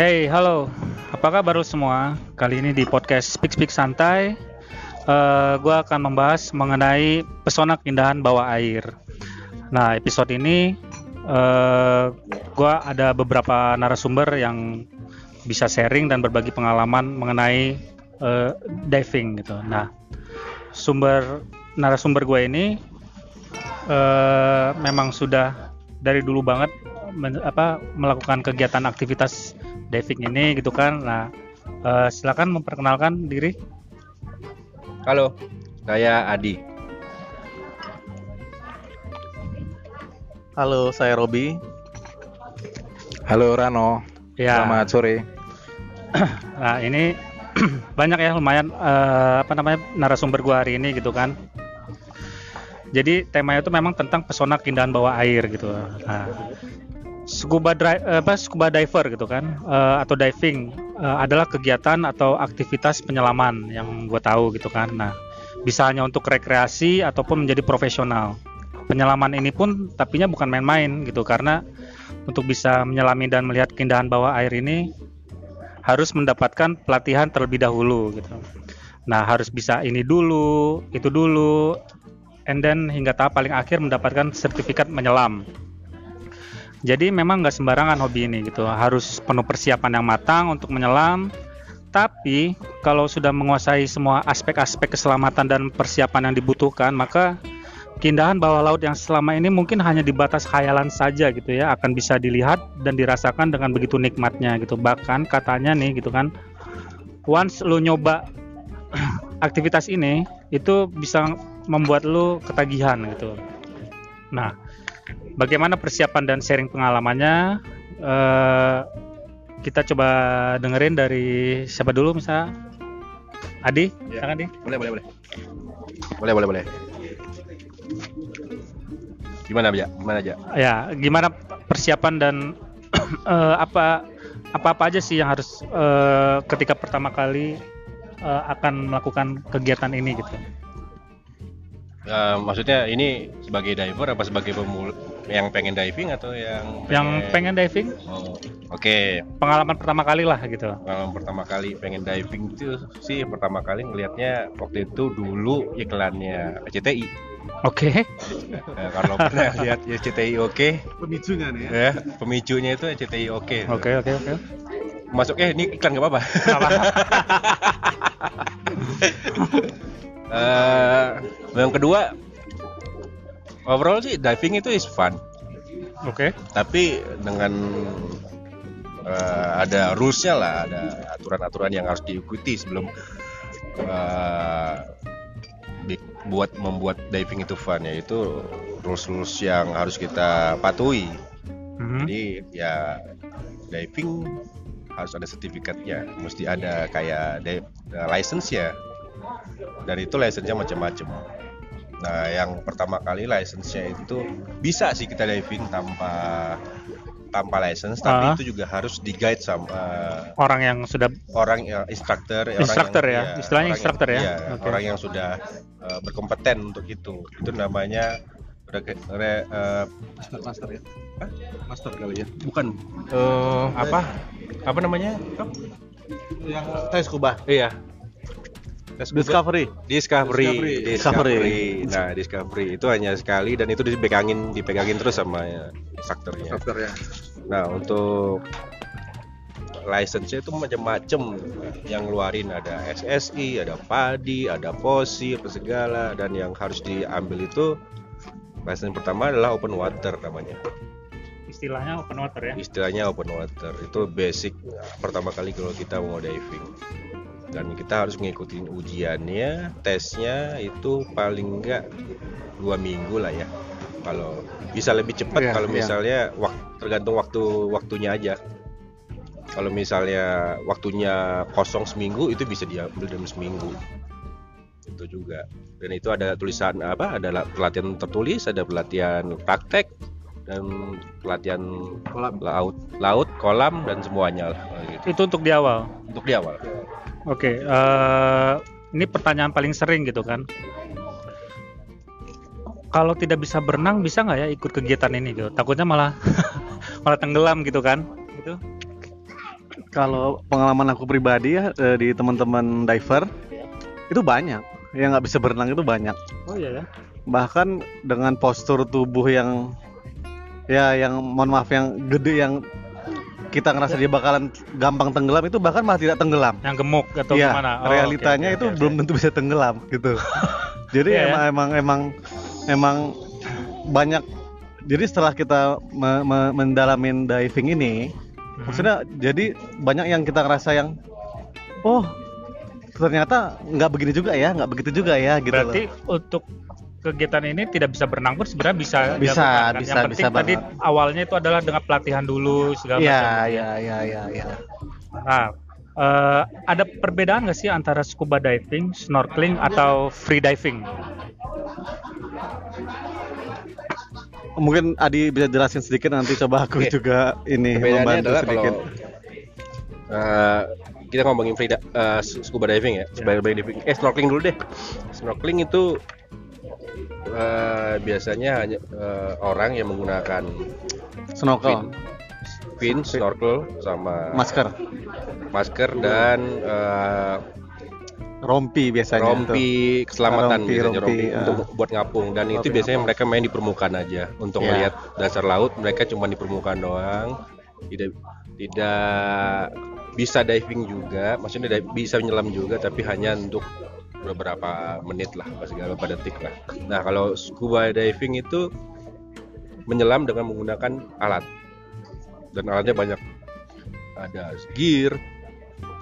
Hey, halo. Apa kabar semua? Kali ini di podcast Speak Speak Santai, uh, gue akan membahas mengenai pesona keindahan bawah air. Nah, episode ini uh, gue ada beberapa narasumber yang bisa sharing dan berbagi pengalaman mengenai uh, diving gitu. Nah, sumber narasumber gue ini uh, memang sudah dari dulu banget men, apa melakukan kegiatan aktivitas diving ini gitu kan. Nah, uh, silakan memperkenalkan diri. Halo, saya Adi. Halo, saya Robi. Halo Rano. Ya. Selamat sore. nah, ini banyak ya lumayan uh, apa namanya narasumber gua hari ini gitu kan. Jadi temanya itu memang tentang pesona keindahan bawah air gitu. Nah, scuba dri- apa scuba diver gitu kan uh, atau diving uh, adalah kegiatan atau aktivitas penyelaman yang gue tahu gitu kan. Nah, bisa hanya untuk rekreasi ataupun menjadi profesional. Penyelaman ini pun tapinya bukan main-main gitu karena untuk bisa menyelami dan melihat keindahan bawah air ini harus mendapatkan pelatihan terlebih dahulu gitu. Nah, harus bisa ini dulu, itu dulu, and then hingga tahap paling akhir mendapatkan sertifikat menyelam. Jadi memang nggak sembarangan hobi ini gitu, harus penuh persiapan yang matang untuk menyelam. Tapi kalau sudah menguasai semua aspek-aspek keselamatan dan persiapan yang dibutuhkan, maka keindahan bawah laut yang selama ini mungkin hanya di batas khayalan saja gitu ya, akan bisa dilihat dan dirasakan dengan begitu nikmatnya gitu. Bahkan katanya nih gitu kan, once lu nyoba aktivitas ini, itu bisa membuat lu ketagihan gitu. Nah, bagaimana persiapan dan sharing pengalamannya? Uh, kita coba dengerin dari siapa dulu misal Adi, Ya. silakan Adi. Boleh, boleh, boleh. Boleh, boleh, boleh. Gimana aja? Gimana aja? Ya, gimana persiapan dan eh, apa apa-apa aja sih yang harus eh, ketika pertama kali eh, akan melakukan kegiatan ini gitu. Eh, maksudnya ini sebagai diver apa sebagai pemula yang pengen diving atau yang Yang pengen diving, Oh, Oke, pengalaman pertama kali lah gitu. kalau pertama kali pengen diving itu sih pertama kali ngelihatnya waktu itu dulu iklannya CTI. Oke. Eh, kalau pernah lihat ya CTI oke, Pemicunya nih ya pemicunya itu CTI oke. Oke, oke, oke. Masuk eh ini iklan gak apa-apa. Apa? Yang kedua overall sih diving itu is fun Oke. tapi dengan eh, ada rulesnya lah ada aturan-aturan yang harus diikuti sebelum bi- buat membuat diving itu fun yaitu rules-rules yang harus kita patuhi Mhm. jadi ya diving harus ada sertifikatnya mesti ada kayak license ya dan itu license-nya macam-macam nah yang pertama kali license-nya itu bisa sih kita diving tanpa tanpa license tapi Ah. itu juga harus di guide sama Orang yang sudah orang ya, instructor ya, Instructor orang ya? yang, Istilahnya orang instructor ya? iya, Oke. orang yang sudah eh, berkompeten untuk itu itu namanya re- re- eh, Master, master ya Hah? Master kali ya bukan eh, apa apa namanya Yang tes scuba iya Discovery Discovery. Discovery. Nah, Discovery itu hanya sekali dan itu dipegangin dipegangin terus sama ya, instrukturnya. Master ya Nah, untuk license-nya itu macam-macam yang ngeluarin ada SSI, ada PADI, ada POSI, apa segala dan yang harus diambil itu license pertama adalah open water namanya. istilahnya open water ya. Istilahnya open water. Itu basic pertama kali kalau kita mau diving. Dan kita harus mengikuti ujiannya, tesnya itu paling enggak dua minggu lah ya. Kalau bisa lebih cepat Iya, kalau iya. misalnya wak- tergantung waktu waktunya aja. Kalau misalnya waktunya kosong seminggu itu bisa diambil dalam seminggu. Itu juga. Dan itu ada tulisan apa? Ada la- pelatihan tertulis, ada pelatihan praktek dan pelatihan Kolam laut, laut, kolam dan semuanya lah gitu. Itu untuk di awal. Untuk di awal. Oke, eh, ini pertanyaan paling sering gitu kan. Kalau tidak bisa berenang, bisa nggak ya ikut kegiatan ini gitu? Takutnya malah malah tenggelam gitu kan? Gitu. Kalau pengalaman aku pribadi ya eh, di teman-teman diver itu banyak yang nggak bisa berenang itu banyak. Oh iya ya. Bahkan dengan postur tubuh yang ya yang mohon maaf yang gede yang kita ngerasa dia bakalan gampang tenggelam itu bahkan malah tidak tenggelam. Yang gemuk atau Iya, gimana? Oh, realitanya oke, oke, itu oke, belum tentu bisa tenggelam gitu. Jadi emang, ya. emang emang emang banyak. Jadi setelah kita me- me- mendalamin diving ini, Mhm. maksudnya jadi banyak yang kita ngerasa yang oh ternyata nggak begini juga ya, nggak begitu juga ya gitu Berarti loh. untuk kegiatan ini tidak bisa berenang pun sebenarnya bisa Bisa, dilakukan, kan? bisa, Yang penting bisa tadi banget. awalnya itu adalah dengan pelatihan dulu segala Iya, macam. iya, iya, iya, iya. Nah, eh, ada perbedaan nggak sih antara scuba diving, snorkeling atau free diving? Mungkin Adi bisa jelasin sedikit nanti coba aku Oke. juga ini membantu sedikit. kalau eh, kita ngomongin free eh, scuba diving ya, scuba diving. Eh snorkeling dulu deh. Snorkeling itu eh, biasanya hanya eh, orang yang menggunakan Snorkel, fin, snorkel, sama masker, masker dan eh, rompi biasanya tuh. rompi keselamatan Rompi, biasanya rompi, rompi ah. untuk buat ngapung. Dan itu biasanya mereka main di permukaan aja. Untuk Iya. melihat dasar laut mereka cuma di permukaan doang. Tidak tidak bisa diving juga. Maksudnya bisa menyelam juga tapi hanya untuk beberapa menit lah beberapa detik lah. Nah kalau scuba diving itu menyelam dengan menggunakan alat. Dan alatnya banyak. Ada gear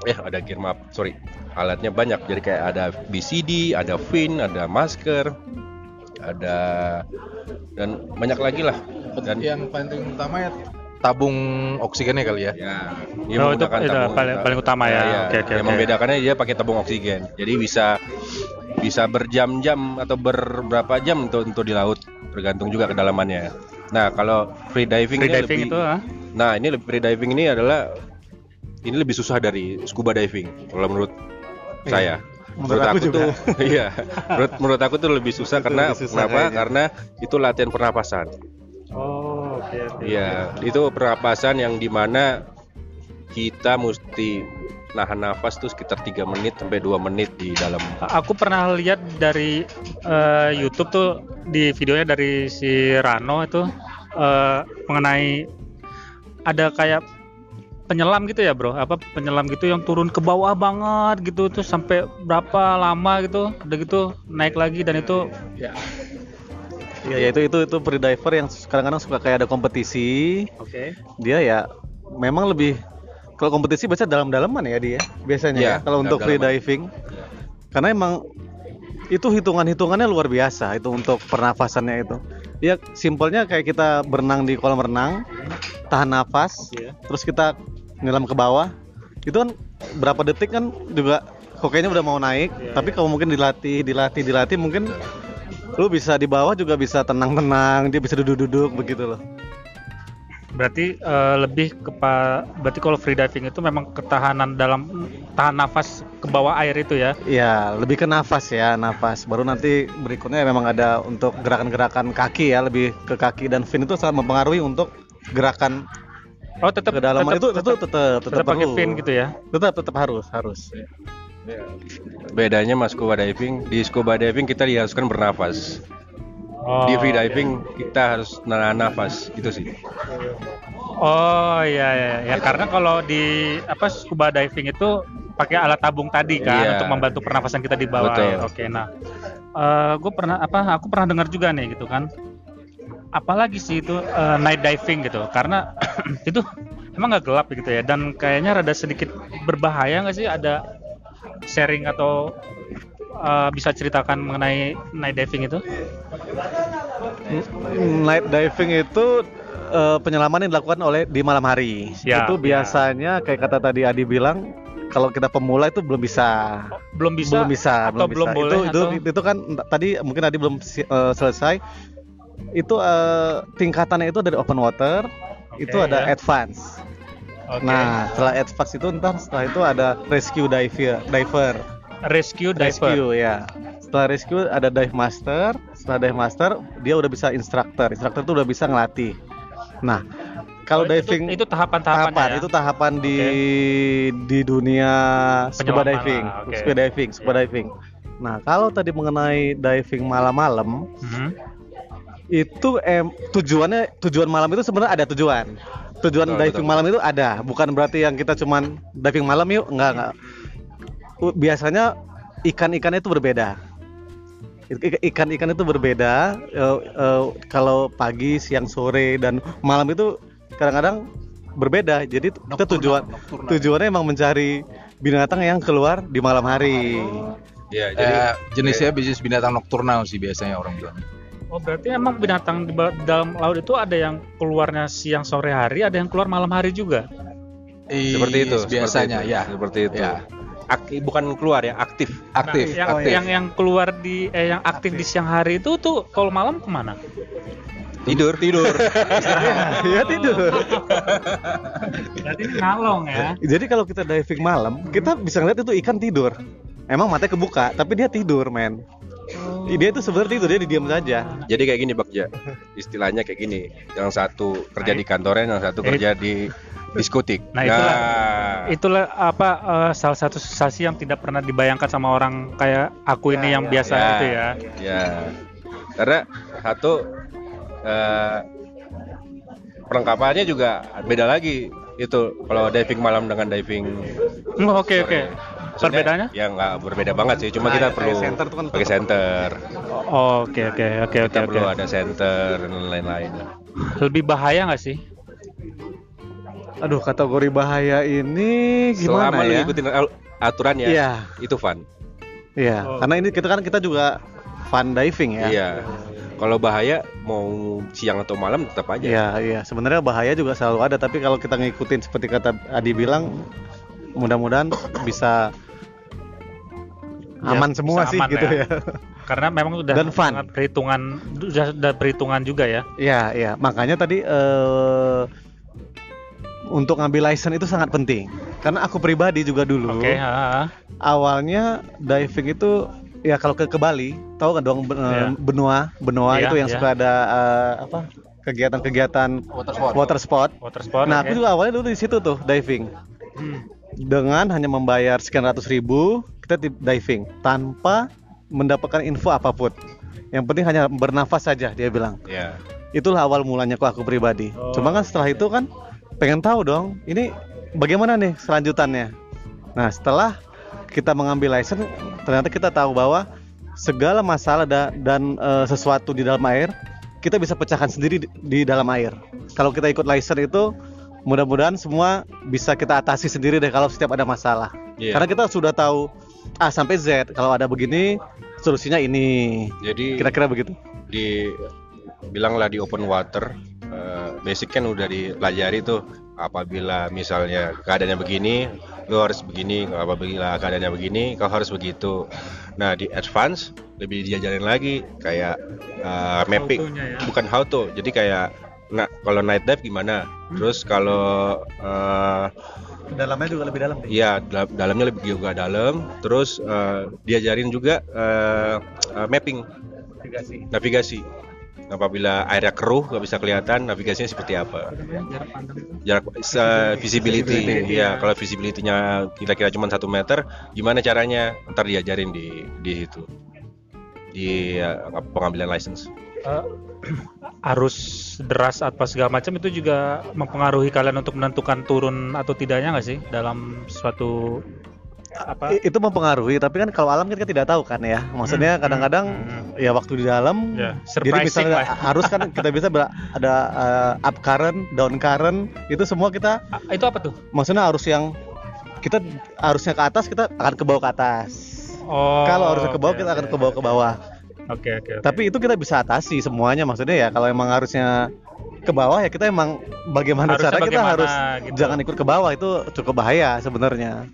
eh ada gear maaf sorry. Alatnya banyak. Jadi kayak ada BCD ada fin ada masker ada dan banyak lagi lah. Dan yang paling utama ya tabung oksigennya kali ya. ya Oh, itu- itu paling- paling utama ya. Oke, oke, yang oke. membedakannya dia pakai tabung oksigen jadi bisa bisa berjam-jam atau berberapa jam untuk untuk di laut tergantung juga kedalamannya nah kalau free diving Free diving lebih, itu ah? Nah, ini lebih free diving ini adalah ini lebih susah dari scuba diving kalau menurut Iya. saya. Menurut aku juga. tuh iya. Menurut menurut aku tuh lebih susah karena Lebih susah kenapa? kayaknya. Karena itu latihan pernapasan. Oke oke. Iya, itu pernapasan yang di mana kita mesti nahan nafas tuh sekitar 3 menit sampai 2 menit di dalam. Aku pernah lihat dari eh, YouTube tuh di videonya dari si Rano itu eh, mengenai ada kayak penyelam gitu ya bro? Apa penyelam gitu yang turun ke bawah banget gitu tuh sampai berapa lama gitu udah gitu naik lagi dan itu Iya, ya itu itu itu free diver yang kadang-kadang suka kayak ada kompetisi. oke Dia ya memang lebih kalau kompetisi biasanya dalam-dalaman ya dia biasanya Iya, ya kalau untuk free diving. Karena emang itu hitungan-hitungannya luar biasa itu untuk pernafasannya itu. Ya simpelnya kayak kita berenang di kolam renang, tahan nafas, Iya. terus kita nyelam ke bawah. Itu kan berapa detik kan juga kok kayaknya udah mau naik, Iya, tapi kalau mungkin dilatih, dilatih, dilatih mungkin lu bisa di bawah juga bisa tenang-tenang, dia bisa duduk-duduk begitu loh. berarti eh, lebih kepa berarti kalau free diving itu memang ketahanan dalam tahan nafas ke bawah air itu ya Iya, lebih ke nafas ya, nafas. Baru nanti berikutnya memang ada untuk gerakan-gerakan kaki ya, lebih ke kaki dan fin itu sangat mempengaruhi untuk gerakan oh tetap kedalaman itu tetap, itu tetap tetap, tetap pakai perlu. fin gitu ya Tetap tetap harus harus. Bedanya mas scuba diving di scuba diving kita diharuskan bernafas oh, di free diving kita harus nahan nafas gitu sih Oh iya iya ya karena kalau di apa scuba diving itu pakai alat tabung tadi kan Iya. untuk membantu pernafasan kita di bawah Betul. air. Oke, nah gue pernah apa aku pernah dengar juga nih gitu kan. Apalagi sih itu eh, night diving gitu karena itu emang nggak gelap gitu ya dan kayaknya rada sedikit berbahaya nggak sih ada sharing atau eh, bisa ceritakan mengenai night diving itu? Night diving itu eh, penyelaman yang dilakukan oleh di malam hari. Siap, itu ya. biasanya kayak kata tadi Adi bilang kalau kita pemula itu belum bisa. Belum bisa belum bisa, atau belum boleh itu, itu, atau- itu kan tadi mungkin Adi belum eh, selesai. Itu eh, tingkatannya itu dari open water, itu Oke, ada ya. advance. Oke. Nah, setelah advance itu ntar setelah itu ada rescue diver, diver, rescue diver. rescue ya. Setelah rescue ada dive master, setelah dive master dia udah bisa instructor. Instructor itu udah bisa ngelatih. Nah, kalau Oh, diving itu, tahapan-tahapannya tahapan ya? itu tahapan di di dunia scuba diving, lah, oke. scuba diving, scuba Iya. diving. Nah, kalau tadi mengenai diving malam-malam Mhm. Itu em, tujuannya tujuan malam itu sebenarnya ada tujuan. Tujuan Betul, diving betul. malam itu ada, bukan berarti yang kita cuman diving malam yuk, enggak enggak. Biasanya ikan-ikan itu berbeda. Ikan-ikan itu berbeda. eh, eh, kalau pagi, siang, sore dan malam itu kadang-kadang berbeda. Jadi t- kita tujuan tujuannya emang mencari binatang yang keluar di malam hari. Ya, Jadi jenisnya bisnis binatang nokturnal sih biasanya orang bilang. Oh berarti emang binatang di dalam laut itu ada yang keluarnya siang sore hari, ada yang keluar malam hari juga. seperti itu seperti biasanya itu, ya. seperti itu Ya. Ak- bukan keluar ya aktif Aktif, Nah, yang, aktif. yang yang keluar di eh yang aktif di siang hari itu tuh kalau malam ke mana? tidur tidur ya tidur. Berarti ini ngalong ya. Jadi kalau kita diving malam, kita bisa ngeliat itu ikan tidur. Emang matanya kebuka, tapi dia tidur, men. Dia itu sebenarnya tidur, dia diam saja. jadi kayak gini Bagja istilahnya kayak gini yang satu kerja di kantornya yang satu Eh. kerja di diskotik Nah, itulah itulah apa eh, salah satu sensasi yang tidak pernah dibayangkan sama orang kayak aku ini yang biasa Ya. itu ya. ya karena satu eh, perlengkapannya juga beda lagi itu kalau diving malam dengan diving Oh, Oke oke. Maksudnya, Perbedaannya? ya nggak berbeda banget sih cuma Nah, kita kayak perlu center tuh kan pakai center Oke oke oke oke kita oke. perlu ada center dan lain-lain Lebih bahaya nggak sih? Aduh, kategori bahaya ini gimana selama ya? ngikutin al- aturan ya Iya, itu fun iya. Oh. Karena ini kita kan kita juga fun diving ya. iya kalau bahaya mau siang atau malam tetap aja Iya, iya. Sebenarnya bahaya juga selalu ada, tapi kalau kita ngikutin seperti kata Adi bilang, mudah-mudahan bisa Ya, aman semua sih aman gitu ya. ya. Karena memang sudah Dan fun. sangat perhitungan sudah, sudah perhitungan juga ya. Iya, iya. Makanya tadi eh untuk ngambil license itu sangat penting. Karena aku pribadi juga dulu Oke, ha, ha. awalnya diving itu ya kalau ke, ke Bali, tahu kan dong ben- Iya. benua, benua Iya, itu yang iya. suka ada eh, apa? kegiatan-kegiatan Water sport. water sport. water sport. Nah, oke. aku juga awalnya dulu di situ tuh diving. Hmm. Dengan hanya membayar sekian ratus ribu, kita di- diving tanpa mendapatkan info apa pun. Yang penting hanya bernafas saja, dia bilang. ya itulah awal mulanya kok aku pribadi. Oh. Cuma kan setelah itu kan pengen tahu dong, ini bagaimana nih selanjutannya. Nah setelah kita mengambil license, ternyata kita tahu bahwa segala masalah da- dan eh, sesuatu di dalam air kita bisa pecahkan sendiri di, di dalam air. Kalau kita ikut license itu mudah-mudahan semua bisa kita atasi sendiri deh kalau setiap ada masalah. Iya. Karena kita sudah tahu A sampai Z. Kalau ada begini solusinya ini. jadi Kira-kira begitu. di bilanglah di open water eh, basic kan udah dipelajari tuh apabila misalnya keadaannya begini lo harus begini apabila keadaannya begini kau harus begitu nah di advance lebih diajarin lagi kayak eh, mapping ya. bukan how to jadi kayak nah kalau night dive gimana terus kalau eh, Dalamnya juga lebih dalam. Iya, dal- dalamnya lebih juga dalam. Terus eh, diajarin juga eh, eh, mapping, navigasi. Apabila airnya keruh, nggak bisa kelihatan, navigasinya seperti apa? Jarak se- visibility, ya. Kalau visibility-nya kira-kira cuma satu meter, gimana caranya? Ntar diajarin di di situ di eh, pengambilan license. Eh, arus deras apa segala macam itu juga mempengaruhi kalian untuk menentukan turun atau tidaknya nggak sih dalam suatu apa? Itu mempengaruhi tapi kan kalau alam kita tidak tahu kan ya maksudnya Hmm, kadang-kadang hmm, ya waktu di dalam Ya, jadi misalnya lah. harus kan kita bisa ber- ada uh, up current down current itu semua kita Ah, itu apa tuh? maksudnya arus yang kita arusnya ke atas kita akan ke bawah ke atas Oh. kalau arusnya ke bawah oke, kita akan oke. ke bawah ke bawah Oke oke. oke. tapi itu kita bisa atasi semuanya maksudnya ya kalau emang harusnya ke bawah ya kita emang bagaimana Harusnya cara kita bagaimana, harus gitu. jangan ikut ke bawah itu cukup bahaya sebenarnya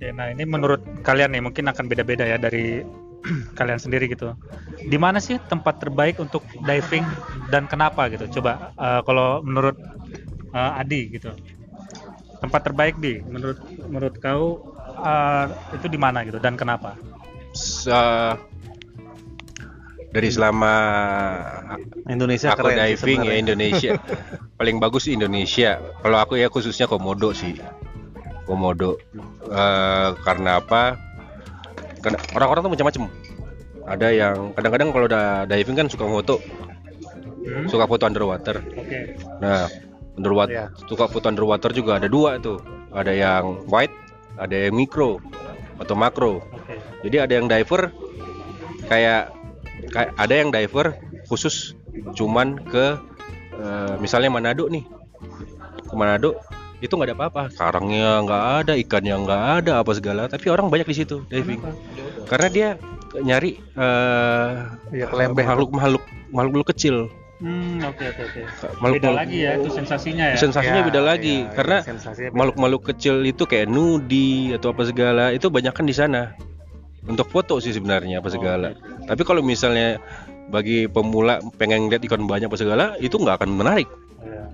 Oke, nah ini menurut kalian nih mungkin akan beda-beda ya dari kalian sendiri gitu. Di mana sih tempat terbaik untuk diving dan kenapa gitu? Coba eh, kalau menurut eh, Adi gitu. Tempat terbaik di menurut menurut kau eh, itu di mana gitu dan kenapa? Se- dari selama Indonesia aku keren diving ya. Indonesia. Paling bagus Indonesia. Kalau aku ya khususnya komodo sih. Komodo. Eh, karena apa? Karena orang-orang tuh macam-macam. Ada yang kadang-kadang kalau udah diving kan suka foto. Hmm? suka foto underwater Oke. nah underwater Iya. suka foto underwater juga ada dua tuh. Ada yang white ada yang micro atau makro Oke. jadi ada yang diver kayak ada yang diver khusus cuman ke eh, misalnya Manado nih ke Manado itu nggak ada apa-apa karangnya nggak ada ikannya nggak ada apa segala tapi orang banyak di situ diving karena dia nyari eh Iya, kelembeh. makhluk makhluk makhluk kecil Hmm, oke oke oke. makhluk Beda lagi ya itu sensasinya ya. sensasinya Ya, beda lagi ya, karena sensasinya beda. makhluk-makhluk kecil itu kayak nudi atau apa segala itu banyak kan di sana untuk foto sih sebenarnya apa segala. Tapi kalau misalnya bagi pemula pengen lihat ikan banyak apa segala itu nggak akan menarik. Iya.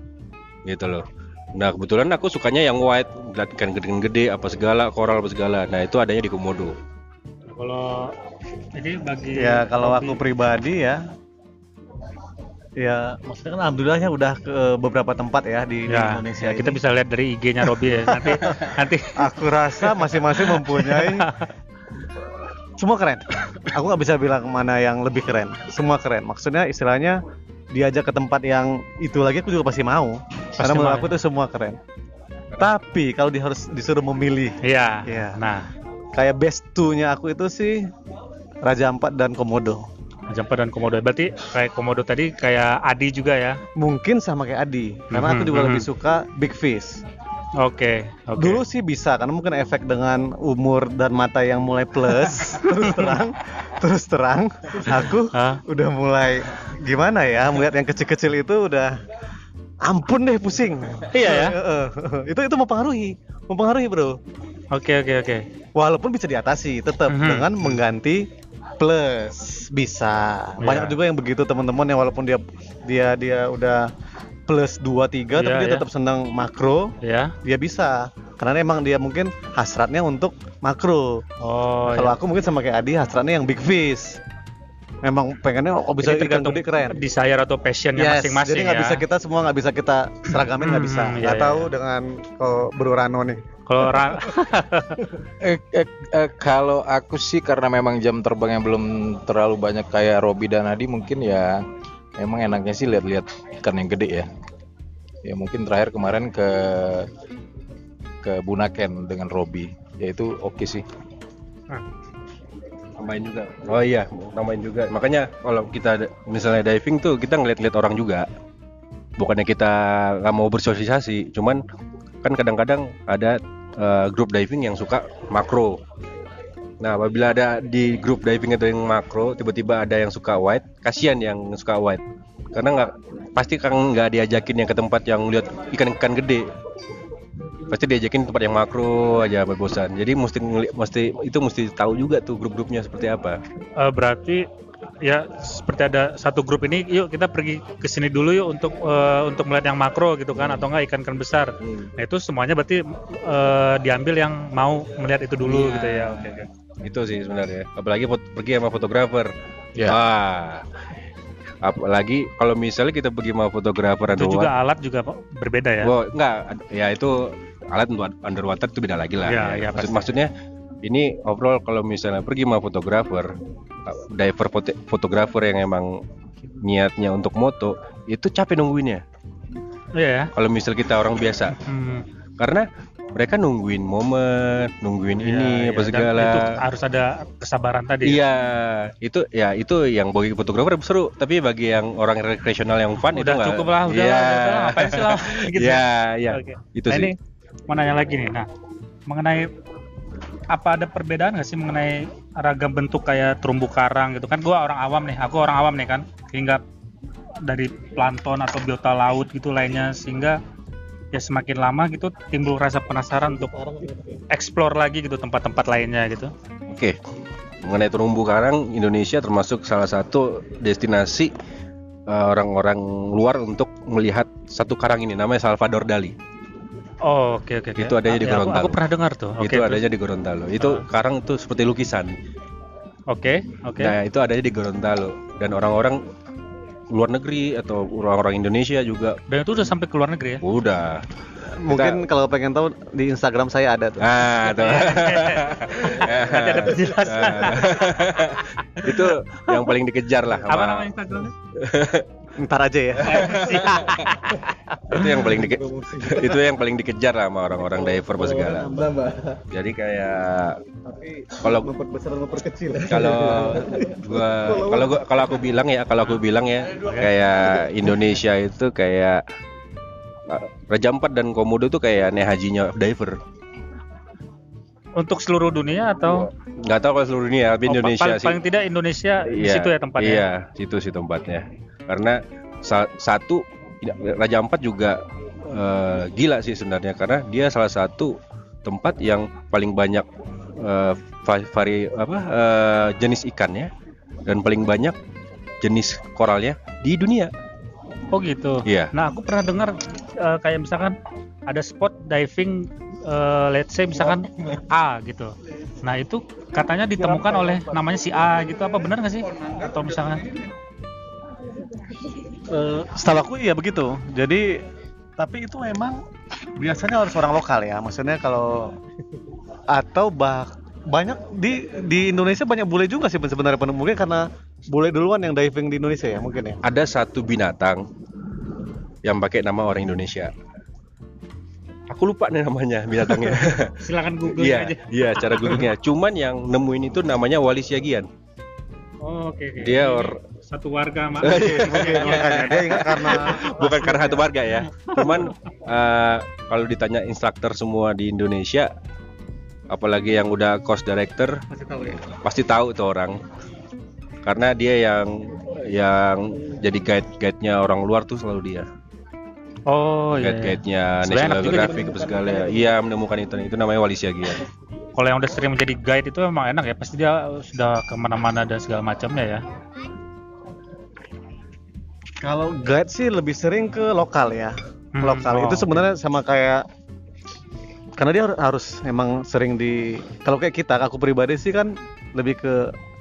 gitu loh. Nah kebetulan aku sukanya yang white lihat ikan gede-gede apa segala koral apa segala. Nah itu adanya di komodo. Kalau jadi bagi Ya kalau hobi- aku pribadi ya. Ya maksudnya kan alhamdulillahnya udah ke beberapa tempat ya di, di ya, Indonesia ya, kita ini. bisa lihat dari IG-nya Robi ya. Nanti nanti. Aku rasa masing-masing mempunyai semua keren. Aku nggak bisa bilang mana yang lebih keren. Semua keren. Maksudnya istilahnya diajak ke tempat yang itu lagi aku juga pasti mau. Karena Pasti menurut mau, aku ya? itu semua keren. Tapi kalau di harus disuruh memilih Iya. Iya. Nah, kayak best two-nya aku itu sih Raja Ampat dan Komodo. Jumper dan komodo. Berarti kayak komodo tadi kayak Adi juga ya. Mungkin sama kayak Adi, karena aku Mhm, juga mhm. lebih suka Big Fish. Oke, oke. Dulu sih bisa karena mungkin efek dengan umur dan mata yang mulai plus terus terang terus terang aku Hah? udah mulai gimana ya melihat yang kecil-kecil itu udah ampun deh pusing. Iya ya? Itu itu mempengaruhi, mempengaruhi bro. Oke, oke, oke. Walaupun bisa diatasi tetap Mhm. dengan mengganti plus bisa. Banyak Iya. juga yang begitu teman-teman yang walaupun dia dia dia udah plus 2 3 tapi Iya, dia iya. tetap senang makro, Ya. dia bisa. Karena emang dia mungkin hasratnya untuk makro. Oh, Kalau ya. aku mungkin sama kayak Adi hasratnya yang big fish. Memang pengennya oh bisa Jadi ikan tergantung gede keren. desire atau passionnya Yes, masing-masing jadi nggak ya. bisa kita semua nggak bisa kita seragamin nggak Hmm, bisa. iya, Nggak iya. tahu dengan kalau Bro Rano nih. Kalau orang Eh, eh, eh, kalau aku sih karena memang jam terbangnya belum terlalu banyak kayak Robi dan Adi mungkin ya emang enaknya sih lihat-lihat ikan yang gede ya. Ya mungkin terakhir kemarin ke ke Bunaken dengan Robi, ya itu oke sih. tambahin juga. Oh iya tambahin juga. Makanya kalau kita misalnya diving tuh kita ngeliat-liat orang juga. Bukannya kita nggak mau bersosialisasi cuman kan kadang-kadang ada eh, grup diving yang suka makro nah apabila ada di grup diving itu yang makro tiba-tiba ada yang suka white kasihan yang suka white karena nggak pasti kan nggak diajakin yang ke tempat yang lihat ikan-ikan gede pasti diajakin tempat yang makro aja bosan jadi mesti mesti itu mesti tahu juga tuh grup-grupnya seperti apa eh, berarti ya seperti ada satu grup ini yuk kita pergi ke sini dulu yuk untuk eh, untuk melihat yang makro gitu kan atau enggak ikan-ikan besar. Nah, itu semuanya berarti eh, diambil yang mau melihat itu dulu Iya. gitu ya. Oke, oke. Itu sih sebenarnya apalagi pergi sama fotografer Ya. wah apalagi kalau misalnya kita pergi sama fotografer Itu juga alat juga Pak, berbeda ya. Wah, enggak ya itu alat untuk underwater itu beda lagi lah Iya, ya. iya, Maksud- pasti. maksudnya ini overall kalau misalnya pergi sama fotografer diver foto- fotografer yang emang niatnya untuk moto itu capek nungguinnya Iya ya. kalau misal kita orang biasa Hmm, karena mereka nungguin momen nungguin iya, ini iya. apa Dan segala Itu harus ada kesabaran tadi. ya. Iya, itu ya itu yang bagi fotografer seru, tapi bagi yang orang rekreasional yang fun itu Udah nggak- cukup lah, udah Iya. lah, udah lah, ngapain sih lah, gitu. Iya, iya. Oke. Itu nah, sih. ini mau nanya lagi nih. Nah, mengenai apa ada perbedaan nggak sih mengenai ragam bentuk kayak terumbu karang gitu kan? Gua orang awam nih, aku orang awam nih kan, hingga dari plankton atau biota laut gitu lainnya sehingga ya semakin lama gitu timbul rasa penasaran untuk explore lagi gitu tempat-tempat lainnya gitu. Oke. Mengenai terumbu karang, Indonesia termasuk salah satu destinasi uh, orang-orang luar untuk melihat satu karang ini namanya Salvador Dali. Oh, oke oke. oke. Itu adanya di Ah, ya, aku- Gorontalo. Aku, pernah dengar tuh. Oke, itu terus. adanya di Gorontalo. Itu Ah. karang itu seperti lukisan. Oke, oke. Nah itu adanya di Gorontalo dan orang-orang luar negeri atau orang-orang Indonesia juga Dan itu udah sampai ke luar negeri ya? udah. Mungkin kalau pengen tahu di Instagram saya ada tuh. Ah, tuh. Nanti ada penjelasan. itu yang paling dikejar lah Apa nama Instagramnya? Ntar aja ya. itu yang paling dike- itu yang paling dikejar lah sama orang-orang diver apa segala. Jadi kayak kalau memperbesar memperkecil. kalau gua kalau gua kalau aku bilang ya kalau aku bilang ya kayak Indonesia itu kayak uh, Raja Ampat dan Komodo tuh kayak nih hajinya diver Untuk seluruh dunia atau nggak tahu kalau seluruh dunia tapi Oh, Indonesia paling, sih paling tidak Indonesia di Iya, situ ya tempatnya. iya situ sih tempatnya karena sa- satu Raja Ampat juga eh, gila sih sebenarnya karena dia salah satu tempat yang paling banyak va- vari apa eh, jenis ikannya dan paling banyak jenis koralnya di dunia Oh gitu. Iya. Nah aku pernah dengar eh, kayak misalkan ada spot diving, eh, let's say misalkan A gitu. Nah itu katanya ditemukan oleh namanya si A gitu. Apa benar nggak sih? Atau misalkan Eh, setahu aku iya begitu. Jadi tapi itu memang biasanya harus orang lokal ya. Maksudnya kalau atau bah banyak di di Indonesia banyak bule juga sih sebenarnya mungkin karena bule duluan yang diving di Indonesia ya mungkin ya. ada satu binatang yang pakai nama orang Indonesia aku lupa nih namanya binatangnya silakan google Iya, aja. iya cara googlingnya. Cuman yang nemuin itu namanya Wali Siagian. Oh, Oke oke. Dia Ini or- satu warga sama. Makanya dia ingat karena Bukan karena satu warga ya. Cuman eh, kalau ditanya instruktur semua di Indonesia, apalagi yang udah course director, Masih tahu ya. pasti tahu tuh orang. Karena dia yang yang jadi guide guide-nya orang luar tuh selalu dia. Oh iya. iya. Guide-guide-nya Sebenarnya National enak juga Geographic apa segala. Iya, menemukan itu. Itu namanya Wali Siagian. Kalau yang udah sering menjadi guide itu emang enak ya. Pasti dia sudah ke mana-mana dan segala macamnya ya. Kalau guide sih lebih sering ke lokal ya. Hmm, lokal oh, itu sebenarnya sama kayak karena dia har- harus emang sering di kalau kayak kita aku pribadi sih kan lebih ke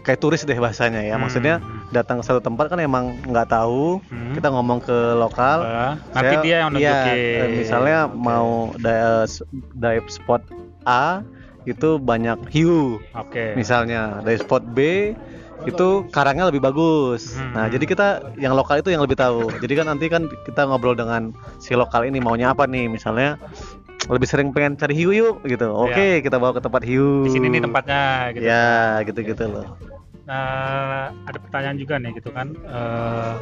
kayak turis deh bahasanya ya. Hmm. Maksudnya datang ke satu tempat kan emang nggak tahu, Hmm. kita ngomong ke lokal. Eh, nanti Saya- dia yang iya, nunjukin. eh, misalnya mau di- dive spot A itu banyak hiu Oke. misalnya dari spot B itu karangnya lebih bagus. Hmm. Nah, jadi kita yang lokal itu yang lebih tahu. Jadi kan nanti kan kita ngobrol dengan si lokal ini maunya apa nih, misalnya lebih sering pengen cari hiu yuk gitu. Oke, kita bawa ke tempat hiu. Di sini nih tempatnya gitu. Ya, gitu-gitu loh. Nah, ada pertanyaan juga nih gitu kan. Eh,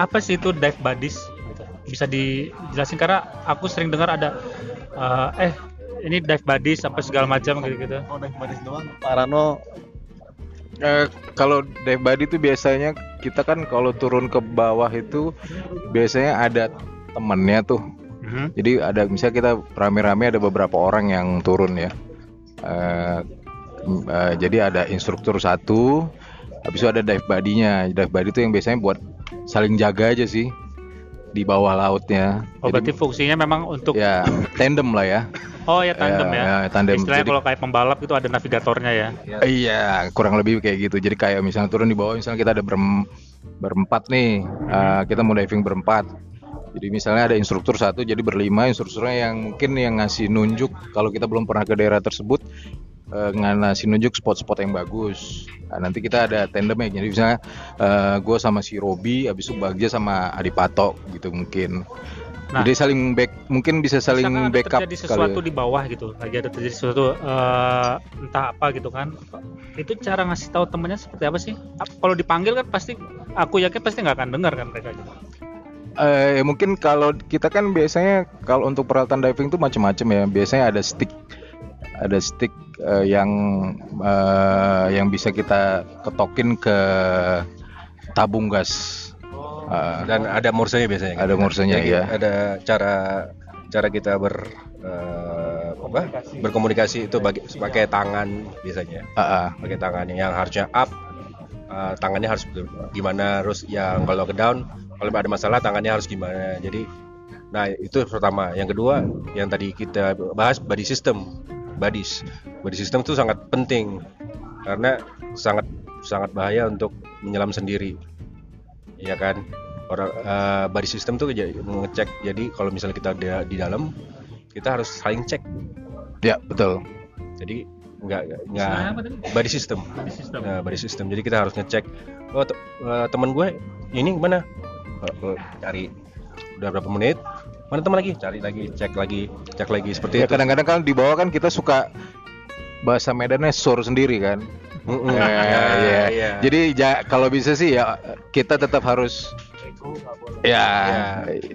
apa sih itu dive buddies? Gitu. Bisa dijelasin karena aku sering dengar ada eh, eh ini dive buddies sampai segala macam gitu-gitu. Oh, dive buddies doang. Parano Eh, kalau dive body itu biasanya kita kan kalau turun ke bawah itu biasanya ada temennya tuh. Mhm. Jadi ada misalnya kita rame-rame ada beberapa orang yang turun ya. M- eh, jadi ada instruktur satu, habis itu ada dive buddy-nya. Dive buddy itu yang biasanya buat saling jaga aja sih di bawah lautnya. Oh, Jadi, berarti fungsinya memang untuk ya tandem lah ya. Oh ya tandem ya. Ya, ya, tandem. Istilahnya Jadi- kalau kayak pembalap itu ada navigatornya ya. Iya, kurang lebih kayak gitu. Jadi kayak misalnya turun di bawah, misalnya kita ada berem- berempat nih, uh, kita mau diving berempat. Jadi misalnya ada instruktur satu, jadi berlima instrukturnya yang mungkin yang ngasih nunjuk kalau kita belum pernah ke daerah tersebut, uh, ngasih nunjuk spot-spot yang bagus. Nah, nanti kita ada tandemnya, jadi misalnya gue sama si Robi, abis itu Bagja sama Adi Patok gitu mungkin. Nah. jadi saling back, mungkin bisa saling ada backup. terjadi kali sesuatu ya. di bawah gitu, lagi ada terjadi sesuatu eh, entah apa gitu kan. Itu cara ngasih tahu temennya seperti apa sih? Kalau dipanggil kan pasti aku yakin pasti nggak akan dengar kan mereka gitu. Eh mungkin kalau kita kan biasanya kalau untuk peralatan diving tuh macam-macam ya. Biasanya ada stick, ada stick eh, yang eh, yang bisa kita ketokin ke tabung gas. Eh, Dan ada morsenya biasanya. Ada morsenya, Jadi iya. Ada cara cara kita ber eh, apa? Berkomunikasi itu bagi, pakai tangan biasanya. ah, ah. Pakai tangan yang harusnya up eh, tangannya harus gimana terus yang kalau ke down kalau ada masalah tangannya harus gimana jadi nah itu pertama yang kedua yang tadi kita bahas body system bodies body system itu sangat penting karena sangat sangat bahaya untuk menyelam sendiri ya kan orang eh, body system tuh jadi ngecek jadi kalau misalnya kita di, di dalam kita harus saling cek Ya, betul. jadi nggak nggak body system Body system. Nah, body system. Jadi kita harus ngecek. Oh, te- eh, teman gue ini gimana? Eh, eh, cari udah berapa menit? Mana teman lagi? Cari lagi, cek lagi, cek lagi seperti Ya itu. kadang-kadang kan di bawah kan kita suka bahasa Medannya sur sendiri kan. Mm-mm. Ya, Ya, ya. ya. Jadi ja- kalau bisa sih ya kita tetap harus ya,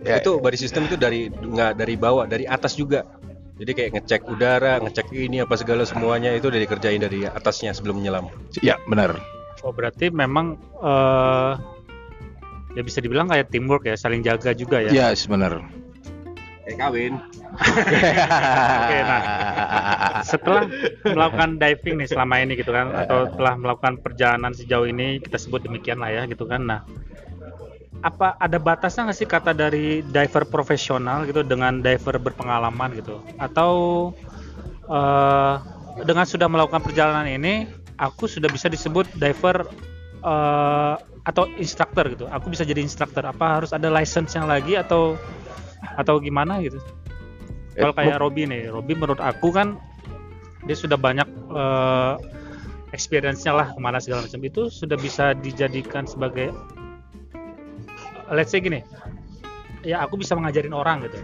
Ya, itu body system itu dari nggak dari bawah, dari atas juga. Jadi kayak ngecek udara, ngecek ini apa segala semuanya itu udah dikerjain dari atasnya sebelum menyelam. ya benar. Oh berarti memang eh ya bisa dibilang kayak teamwork ya, saling jaga juga ya. Ya, benar. Kayak kawin. Oke, nah setelah melakukan diving nih selama ini gitu kan, atau telah melakukan perjalanan sejauh ini kita sebut demikian lah ya gitu kan. Nah, apa ada batasnya nggak sih kata dari diver profesional gitu dengan diver berpengalaman gitu? Atau eh dengan sudah melakukan perjalanan ini, aku sudah bisa disebut diver eh atau instructor gitu. Aku bisa jadi instructor. Apa harus ada license yang lagi atau atau gimana gitu? Kalau kayak Robi nih, Robi menurut aku kan dia sudah banyak eh, experience-nya lah ke mana segala macam itu sudah bisa dijadikan sebagai let's say gini, ya aku bisa mengajarin orang gitu.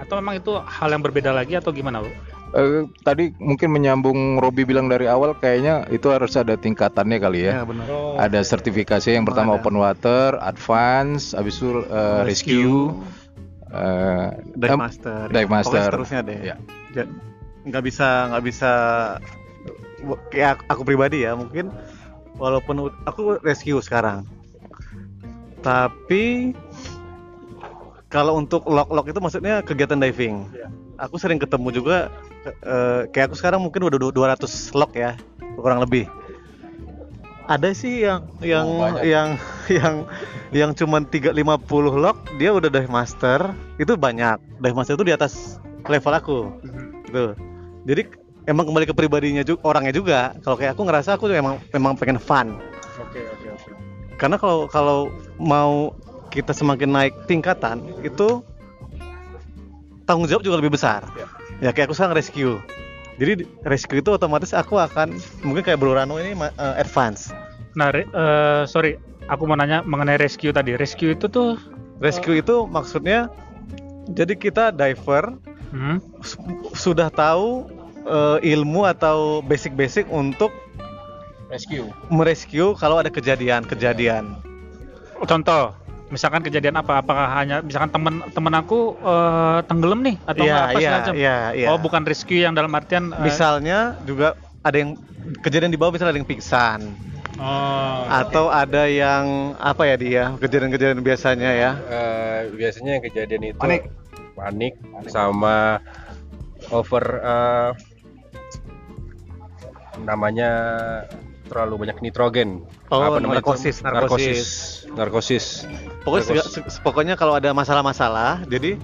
Atau memang itu hal yang berbeda lagi atau gimana, Bu? Eh, tadi mungkin menyambung Robi bilang dari awal kayaknya itu harus ada tingkatannya kali ya. Ya benar. Ada sertifikasi yang pertama ada. open water, advance, habis itu eh, rescue, eh, dive master. dive Pokoknya master. seterusnya deh. Ya. Nggak bisa nggak bisa kayak aku, pribadi ya mungkin walaupun aku rescue sekarang tapi kalau untuk lock-lock itu maksudnya kegiatan diving Iya. aku sering ketemu juga eh, kayak aku sekarang mungkin udah du- 200 lock ya kurang lebih ada sih yang yang Oh, banyak. yang yang yang cuman 350 lock dia udah dive master. Itu banyak. Dive master itu di atas level aku. Gitu. Jadi emang kembali ke pribadinya juga orangnya juga. Kalau kayak aku ngerasa aku emang memang pengen fun. Oke, oke, oke. karena kalau kalau mau kita semakin naik tingkatan itu tanggung jawab juga lebih besar. Ya kayak aku sekarang rescue jadi di- rescue itu otomatis aku akan mungkin kayak Bro Rano ini eh, advance Nah, re- eh, sorry, aku mau nanya mengenai rescue tadi. Rescue itu tuh rescue itu maksudnya jadi kita diver hmm, su- sudah tahu eh, ilmu atau basic-basic untuk rescue. merescue kalau ada kejadian-kejadian. contoh misalkan kejadian apa? Apakah hanya misalkan temen temen aku eh, tenggelam nih? Atau Iya, apa iya, segala macam? iya, iya. oh bukan rescue yang dalam artian eh, Misalnya juga ada yang kejadian di bawah misalnya ada yang pingsan. Oh atau ada yang apa ya dia kejadian-kejadian biasanya ya. Eh, biasanya yang kejadian itu Panik. panik sama over eh, namanya terlalu banyak nitrogen. Oh, namanya itu? narkosis, narkosis. Narkosis Pokoknya sega- se- pokoknya kalau ada masalah-masalah, jadi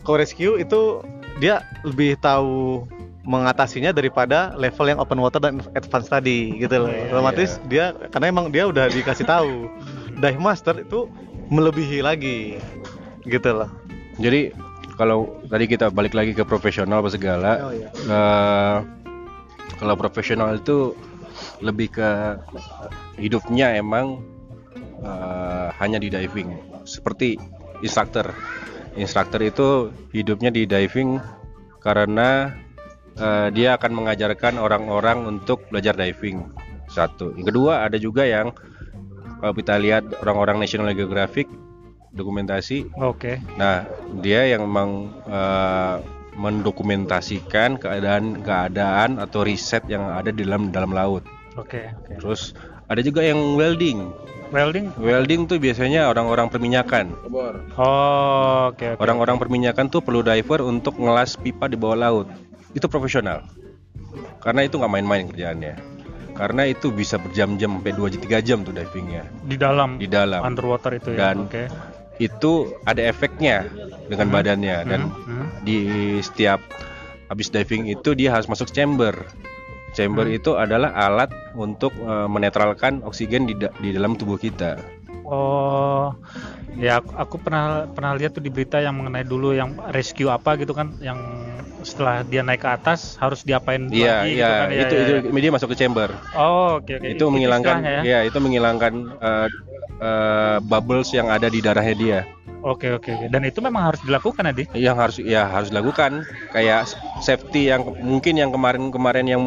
kalau rescue itu dia lebih tahu mengatasinya daripada level yang open water dan advance tadi gitu loh. Iya, Otomatis dia karena emang dia udah dikasih tahu. Dive master itu melebihi lagi gitu loh. jadi kalau tadi kita balik lagi ke profesional apa segala Oh, iya. eh, kalau profesional itu lebih ke hidupnya emang eh, hanya di diving. Seperti instructor instructor itu hidupnya di diving karena eh, dia akan mengajarkan orang-orang untuk belajar diving. Satu. Yang kedua ada juga yang kalau kita lihat orang-orang National Geographic dokumentasi. Oke. Nah, dia yang memang eh, mendokumentasikan keadaan-keadaan atau riset yang ada di dalam dalam laut. oke oke. Terus ada juga yang welding. Welding Welding tuh biasanya orang-orang perminyakan. oh oke oke Orang-orang perminyakan tuh perlu diver untuk ngelas pipa di bawah laut. Itu profesional. Karena itu nggak main-main kerjaannya. Karena itu bisa berjam-jam sampai 2 3 jam tuh divingnya di dalam di dalam. underwater itu ya Dan- oke Itu ada efeknya dengan badannya dan Hmm, hmm. di setiap habis diving itu dia harus masuk chamber Chamber Hmm. itu adalah alat untuk eh, menetralkan oksigen di, da- di dalam tubuh kita. Oh, ya aku, aku pernah pernah lihat tuh di berita yang mengenai dulu yang rescue apa gitu kan, yang setelah dia naik ke atas harus diapain Iya, lagi iya, gitu kan? Iya, itu iya, itu dia masuk ke chamber. iya. Oh, oke oke. itu menghilangkan istilahnya ya. ya itu menghilangkan eh, eh, bubbles yang ada di darahnya dia. Oke oke oke. Dan itu memang harus dilakukan Adi. Yang harus ya harus dilakukan kayak safety yang mungkin yang kemarin-kemarin yang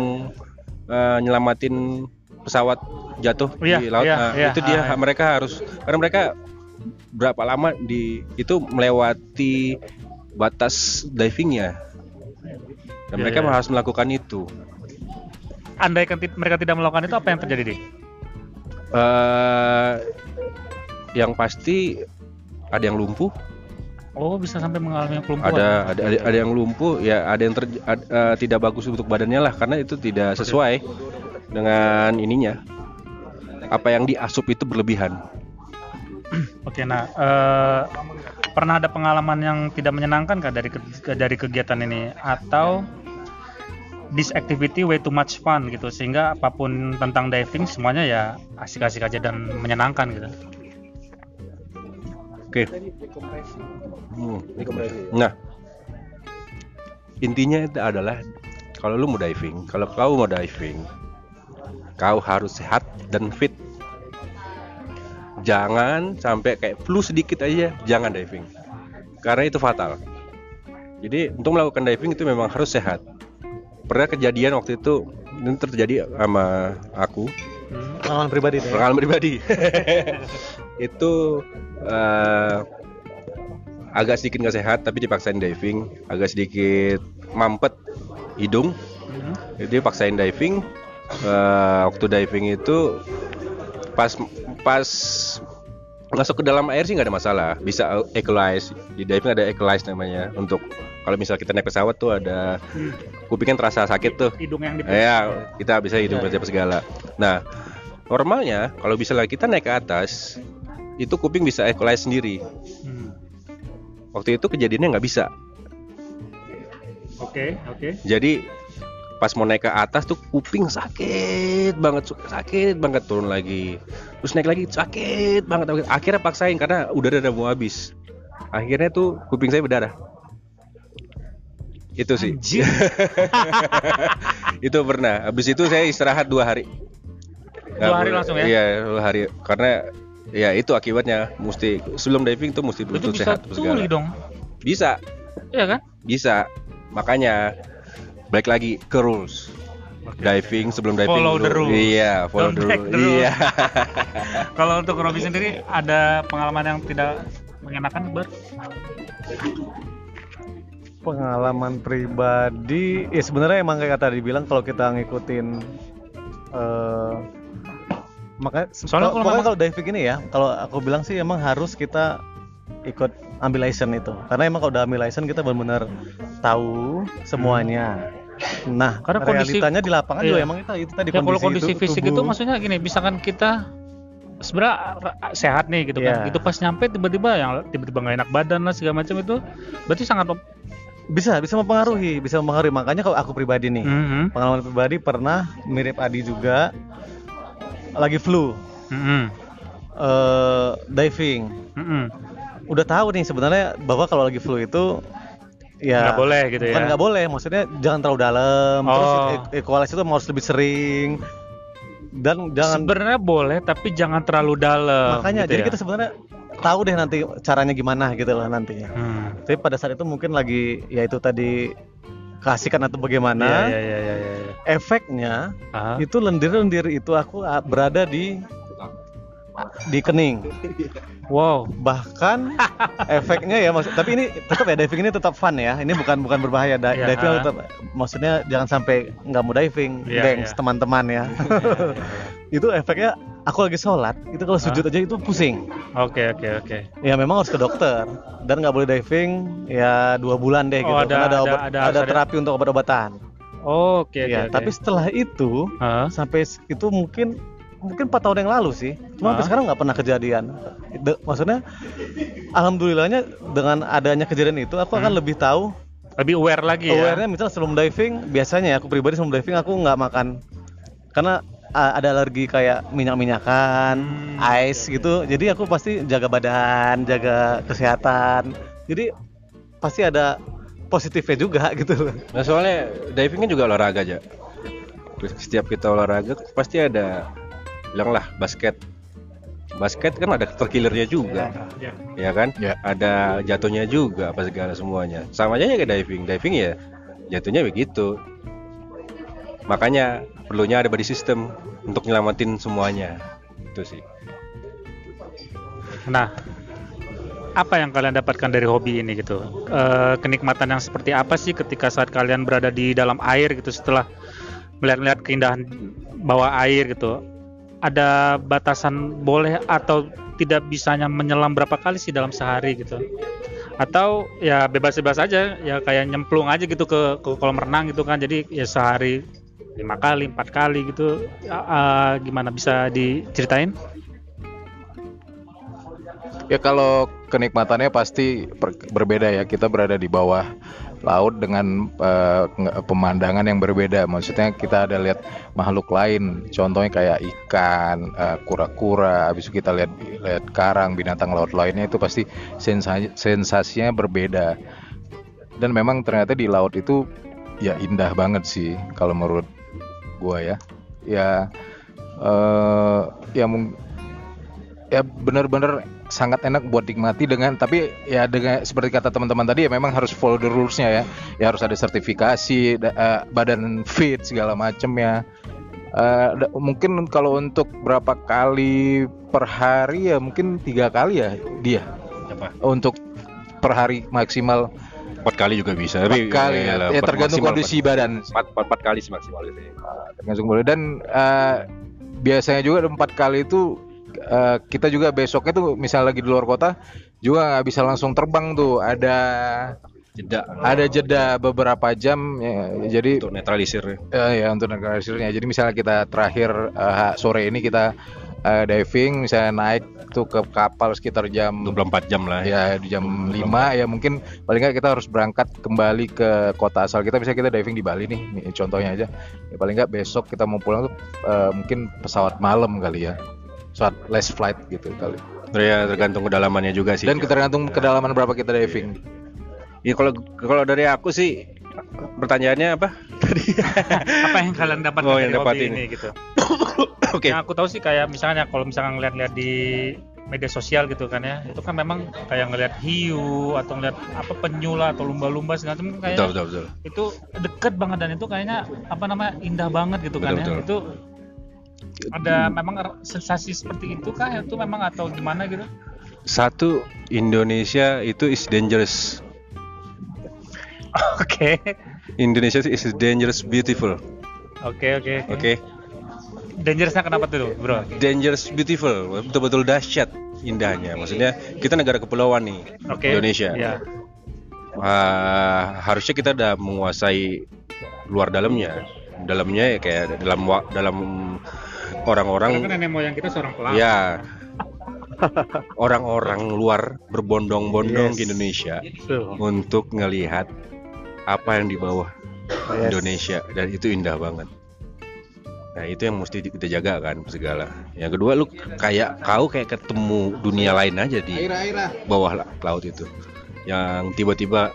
eh, nyelamatin pesawat jatuh Iya, di laut. iya, Nah, iya, itu dia ah, iya. mereka harus karena mereka berapa lama di itu melewati batas divingnya. Dan Iya, mereka iya. harus melakukan itu. Andaikan ti- mereka tidak melakukan itu apa yang terjadi, Di? eh yang pasti ada yang lumpuh, Oh, bisa sampai mengalami kelumpuhan. ada ada ada, ada yang lumpuh, ya ada yang terj- ad- eh, tidak bagus untuk badannya lah karena itu tidak sesuai dengan ininya. Apa yang diasup itu berlebihan. Oke, nah eh, pernah ada pengalaman yang tidak menyenangkan kah dari ke- dari kegiatan ini atau this activity way too much fun gitu sehingga apa pun tentang diving semuanya ya asik-asik aja dan menyenangkan gitu. Oke. Hmm. Nah, intinya itu adalah kalau lu mau diving, kalau kau mau diving, kau harus sehat dan fit. Jangan sampai kayak flu sedikit aja, jangan diving. Karena itu fatal. Jadi untuk melakukan diving itu memang harus sehat. Pernah kejadian waktu itu ini terjadi sama aku Hmm. Pengalaman pribadi pengalaman pribadi itu eh, agak sedikit nggak sehat tapi dipaksain diving. Agak sedikit mampet hidung. Hmm. jadi paksain diving. Eh, waktu diving itu pas pas masuk ke dalam air sih nggak ada masalah. Bisa equalize. Di diving ada equalize namanya. Untuk kalau misal kita naik pesawat tuh ada kuping kan terasa sakit tuh. Hidung yang Ya, kita bisa hidup Ya, baca segala. Nah, normalnya kalau misalnya kita naik ke atas, itu kuping bisa equalize sendiri. Hmm. Waktu itu kejadiannya nggak bisa. Oke, oke. Jadi pas mau naik ke atas tuh kuping sakit banget, sakit banget turun lagi. Terus naik lagi sakit banget. Akhirnya paksain karena udara udah mau habis. Akhirnya tuh kuping saya berdarah. Itu sih. Itu pernah. Habis itu saya istirahat dua hari. Dua hari langsung ya? Iya dua hari. Karena ya itu akibatnya. Mesti sebelum diving tuh mesti betul bisa sehat segala. tuli dong. Bisa, Iya kan? bisa. Makanya balik lagi ke rules. Diving sebelum diving Follow dulu. the rules. Iya, follow Don't the rules. the rules. Iya. Kalau untuk Robi sendiri ada pengalaman yang tidak mengenakan, Bar? pengalaman pribadi ya sebenarnya emang kayak tadi bilang kalau kita ngikutin eh makanya Soalnya kalau pokoknya memang- kalau diving ini ya kalau aku bilang sih emang harus kita ikut ambil license itu karena emang kalau udah ambil license kita benar-benar tahu semuanya nah Karena kondisi- realitanya di lapangan juga iya. emang itu itu tadi Ya kalau kondisi itu, fisik itu tubuh. maksudnya gini, misalkan kita sebenarnya sehat nih gitu kan. Iya. Itu pas nyampe tiba-tiba yang tiba-tiba nggak enak badan lah segala macam itu berarti sangat bisa bisa mempengaruhi bisa mempengaruhi makanya kalau aku pribadi nih Mhm. pengalaman pribadi pernah mirip Adi juga lagi flu Mhm. eh diving Mhm. udah tahu nih sebenarnya bahwa kalau lagi flu itu ya Nggak boleh gitu ya. nggak boleh maksudnya jangan terlalu dalam terus Oh. e- equalize itu harus lebih sering dan jangan Sebenarnya boleh tapi jangan terlalu dalam. makanya gitu jadi ya. kita sebenarnya tahu deh nanti caranya gimana gitu lah nantinya Hmm. tapi pada saat itu mungkin lagi ya itu tadi keasikan atau bagaimana Iya, iya, iya, iya, iya. Efeknya Ah. itu lendir-lendir itu aku ah, berada di di kening. Wow. bahkan efeknya ya maksud tapi ini tetap ya diving ini tetap fun ya. Ini bukan bukan berbahaya. Di- Iya. diving tetap maksudnya jangan sampai nggak mau diving Iya, gengs iya. teman-teman ya. Itu efeknya aku lagi sholat itu kalau sujud aja itu pusing. Oke, oke, oke. ya memang harus ke dokter. Dan nggak boleh diving ya dua bulan deh Oh, gitu. Ada- karena ada ada- obat ada- ada, ada- terapi untuk obat-obatan Oke, ya oke, tapi oke. setelah itu Ah. sampai itu mungkin mungkin 4 tahun yang lalu sih cuma sampai Ah. sekarang nggak pernah kejadian De- maksudnya alhamdulillahnya dengan adanya kejadian itu aku akan Hmm. lebih tahu lebih aware lagi ya. Awarenya misalnya sebelum diving, biasanya ya, aku pribadi sebelum diving aku nggak makan karena ada alergi kayak minyak-minyakan, Hmm. ice gitu. Jadi aku pasti jaga badan, jaga kesehatan. Jadi pasti ada positifnya juga gitu. Nah soalnya diving kan juga olahraga aja. Terus setiap kita olahraga pasti ada bilanglah basket. Basket kan ada terkillernya juga, Ya. ya kan? Ya. Ada jatuhnya juga apa segala semuanya. Sama aja kayak diving. Diving ya jatuhnya begitu. Makanya perlunya ada body system untuk nyelamatin semuanya. Itu sih. Nah, apa yang kalian dapatkan dari hobi ini gitu? Eh, kenikmatan yang seperti apa sih ketika saat kalian berada di dalam air gitu setelah melihat-melihat keindahan bawah air gitu? Ada batasan boleh atau tidak bisanya menyelam berapa kali sih dalam sehari gitu? Atau ya bebas-bebas aja, ya kayak nyemplung aja gitu ke, ke kolam renang gitu kan? Jadi ya sehari lima kali, empat kali gitu. Eh, gimana bisa diceritain? Ya kalau kenikmatannya pasti berbeda ya. Kita berada di bawah laut dengan nge- pemandangan yang berbeda. Maksudnya kita ada lihat makhluk lain. Contohnya kayak ikan, eh, kura-kura. Habis itu kita lihat lihat karang, binatang laut lainnya itu pasti sensa- sensasinya berbeda. Dan memang ternyata di laut itu ya indah banget sih kalau menurut gua ya. Ya eh ya ya benar-benar sangat enak buat nikmati dengan tapi ya dengan seperti kata teman-teman tadi ya memang harus follow the rules-nya ya. Ya harus ada sertifikasi da- eh, badan fit segala macem ya. Da- mungkin kalau untuk berapa kali per hari ya mungkin tiga kali ya dia. Apa? untuk per hari maksimal. Empat kali juga bisa. empat kali ya, ya. empat tergantung kondisi badan. Empat, kali sih maksimal biasanya. tergantung boleh dan eh, biasanya juga empat kali itu eh, kita juga besoknya tuh misal lagi di luar kota juga nggak bisa langsung terbang tuh. Ada Jeda. ada jeda beberapa jam ya, jadi untuk netralisir. eh, ya untuk negara hasilnya jadi misalnya kita terakhir eh, sore ini kita eh, diving misalnya naik tuh ke kapal sekitar jam 24 jam lah ya. Ya. di jam 5 ya mungkin paling nggak kita harus berangkat kembali ke kota asal kita. Bisa kita diving di Bali nih, contohnya aja. Ya paling nggak besok kita mau pulang tuh eh, mungkin pesawat malam kali ya pesawat less flight gitu kali Ya tergantung kedalamannya juga sih. dan tergantung kedalaman berapa kita diving Ya kalau kalau dari aku sih pertanyaannya apa? apa yang kalian dapatkan Oh, dari yang dapat hobi ini. ini gitu? Oke. Yang aku tahu sih kayak misalnya kalau misalnya ngeliat-liat di media sosial gitu kan ya, itu kan memang kayak ngeliat hiu atau ngeliat apa penyu lah atau lumba-lumba segala macam Betul kayaknya betul betul. itu deket banget dan itu kayaknya apa namanya indah banget gitu kan Betul, ya. betul. Itu ada memang sensasi seperti itu kah itu memang atau gimana gitu? Satu Indonesia itu is dangerous. Oke. Indonesia is dangerous beautiful. Oke oke. Oke. Dangerousnya kenapa tuh, Bro? Dangerous beautiful. Betul-betul dahsyat indahnya. Maksudnya kita negara kepulauan nih. Oke. Indonesia. Ya. Wah, harusnya kita udah menguasai luar dalamnya. Dalamnya ya kayak dalam dalam orang-orang Karena kan nenek moyang kita seorang pelaut. Ya. Orang-orang luar berbondong-bondong Yes. ke Indonesia Tuh. untuk ngelihat apa yang di bawah Yes. Indonesia dan itu indah banget. Nah itu yang mesti kita jaga kan segala. Yang kedua lu kayak kau kayak ketemu dunia lain aja di bawah la- laut itu. Yang tiba-tiba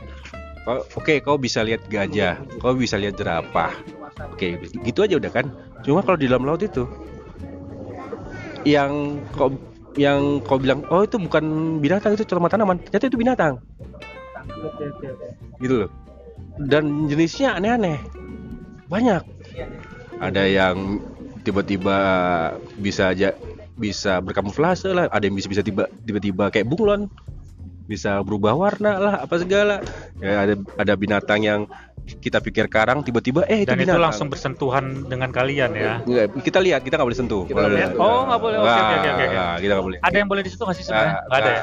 oke kau bisa lihat gajah, kau bisa lihat jerapah. Oke gitu aja udah kan. Cuma kalau di dalam laut itu yang kau yang kau bilang oh itu bukan binatang itu cuma tanaman. Ternyata itu binatang. Oke oke oke. gitu loh. Dan jenisnya aneh-aneh. Banyak. Ada yang tiba-tiba bisa aja bisa berkamuflase lah. Ada yang bisa bisa tiba tiba-tiba kayak bunglon bisa berubah warna lah apa segala ya ada ada binatang yang kita pikir karang tiba-tiba eh itu Dan itu binatang langsung bersentuhan dengan kalian ya. Enggak, kita lihat kita nggak boleh sentuh Kita nggak lihat. Oh, nggak boleh. Oke, oke, oke, kita nggak boleh Ada yang boleh di situ nggak sih sebenarnya? Nggak ada ya?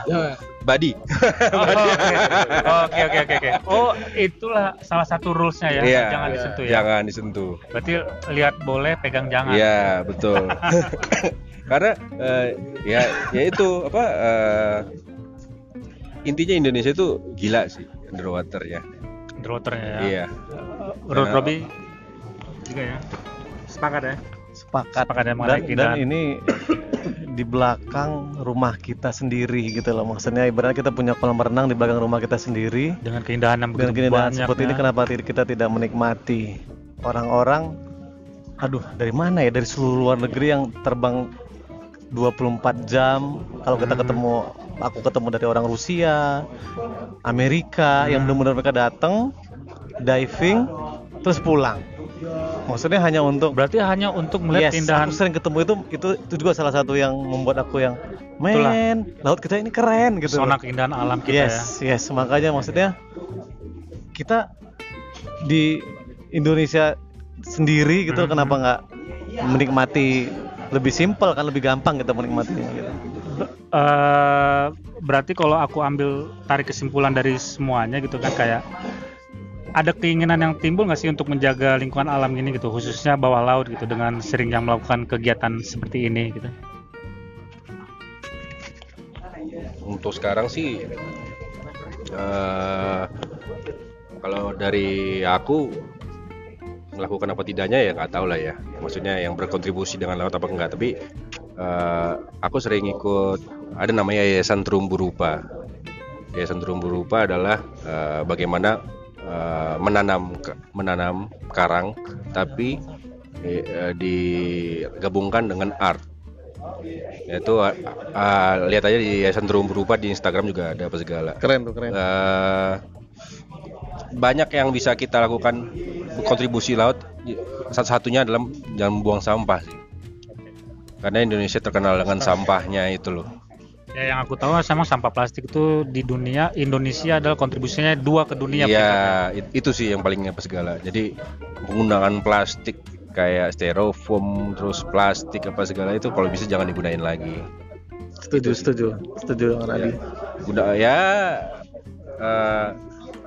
body Oh, oke. Oke oke oke. Oh itulah salah satu rulesnya ya. Iya, Jangan disentuh ya. jangan disentuh Berarti lihat boleh, pegang jangan. Iya betul. Karena eh, ya ya itu apa eh, intinya Indonesia itu gila sih underwater ya. underwaternya ya. Iya. Menurut Robi juga ya. Sepakat ya. sepakat Sepakat ya dan, dan keindahan. ini di belakang rumah kita sendiri gitu loh maksudnya ibarat kita punya kolam renang di belakang rumah kita sendiri Dengan keindahan yang dengan begitu keindahan banyak. seperti ini kenapa kita tidak menikmati orang-orang aduh dari mana ya dari seluruh luar negeri yang terbang 24 jam kalau kita Hmm. ketemu aku ketemu dari orang Rusia Amerika yang Hmm. benar-benar mereka datang diving terus pulang maksudnya hanya untuk Berarti hanya untuk melihat yes, keindahan aku sering ketemu itu itu itu juga salah satu yang membuat aku yang men laut kita ini keren gitu loh." keindahan alam kita ya. yes yes makanya maksudnya kita di Indonesia sendiri gitu Mhm. kenapa nggak menikmati lebih simpel kan lebih gampang kita menikmatinya gitu. Eh, berarti kalau aku ambil tarik kesimpulan dari semuanya gitu kan kayak ada keinginan yang timbul nggak sih untuk menjaga lingkungan alam ini gitu? Khususnya bawah laut gitu dengan sering yang melakukan kegiatan seperti ini gitu. Untuk sekarang sih eh kalau dari aku melakukan apa tidaknya ya nggak tahu lah ya. Maksudnya yang berkontribusi dengan laut apa enggak. Tapi eh aku sering ikut ada namanya Yayasan Terumbu Rupa. Yayasan Terumbu Rupa adalah eh, bagaimana eh, menanam menanam karang tapi eh, digabungkan dengan art yaitu uh, uh, lihat aja di Yayasan Terumbu Rupa di Instagram juga ada apa segala keren tuh keren Eh, banyak yang bisa kita lakukan kontribusi laut. Satu-satunya adalah jangan membuang sampah sih. Karena Indonesia terkenal dengan sampahnya itu loh. Ya yang aku tahu sama sampah plastik itu di dunia Indonesia adalah kontribusinya dua ke dunia Iya, it- itu sih yang paling apa segala. Jadi penggunaan plastik kayak styrofoam terus plastik apa segala itu kalau bisa jangan digunain lagi. setuju setuju. Setuju dengan Adi Guna ya eh,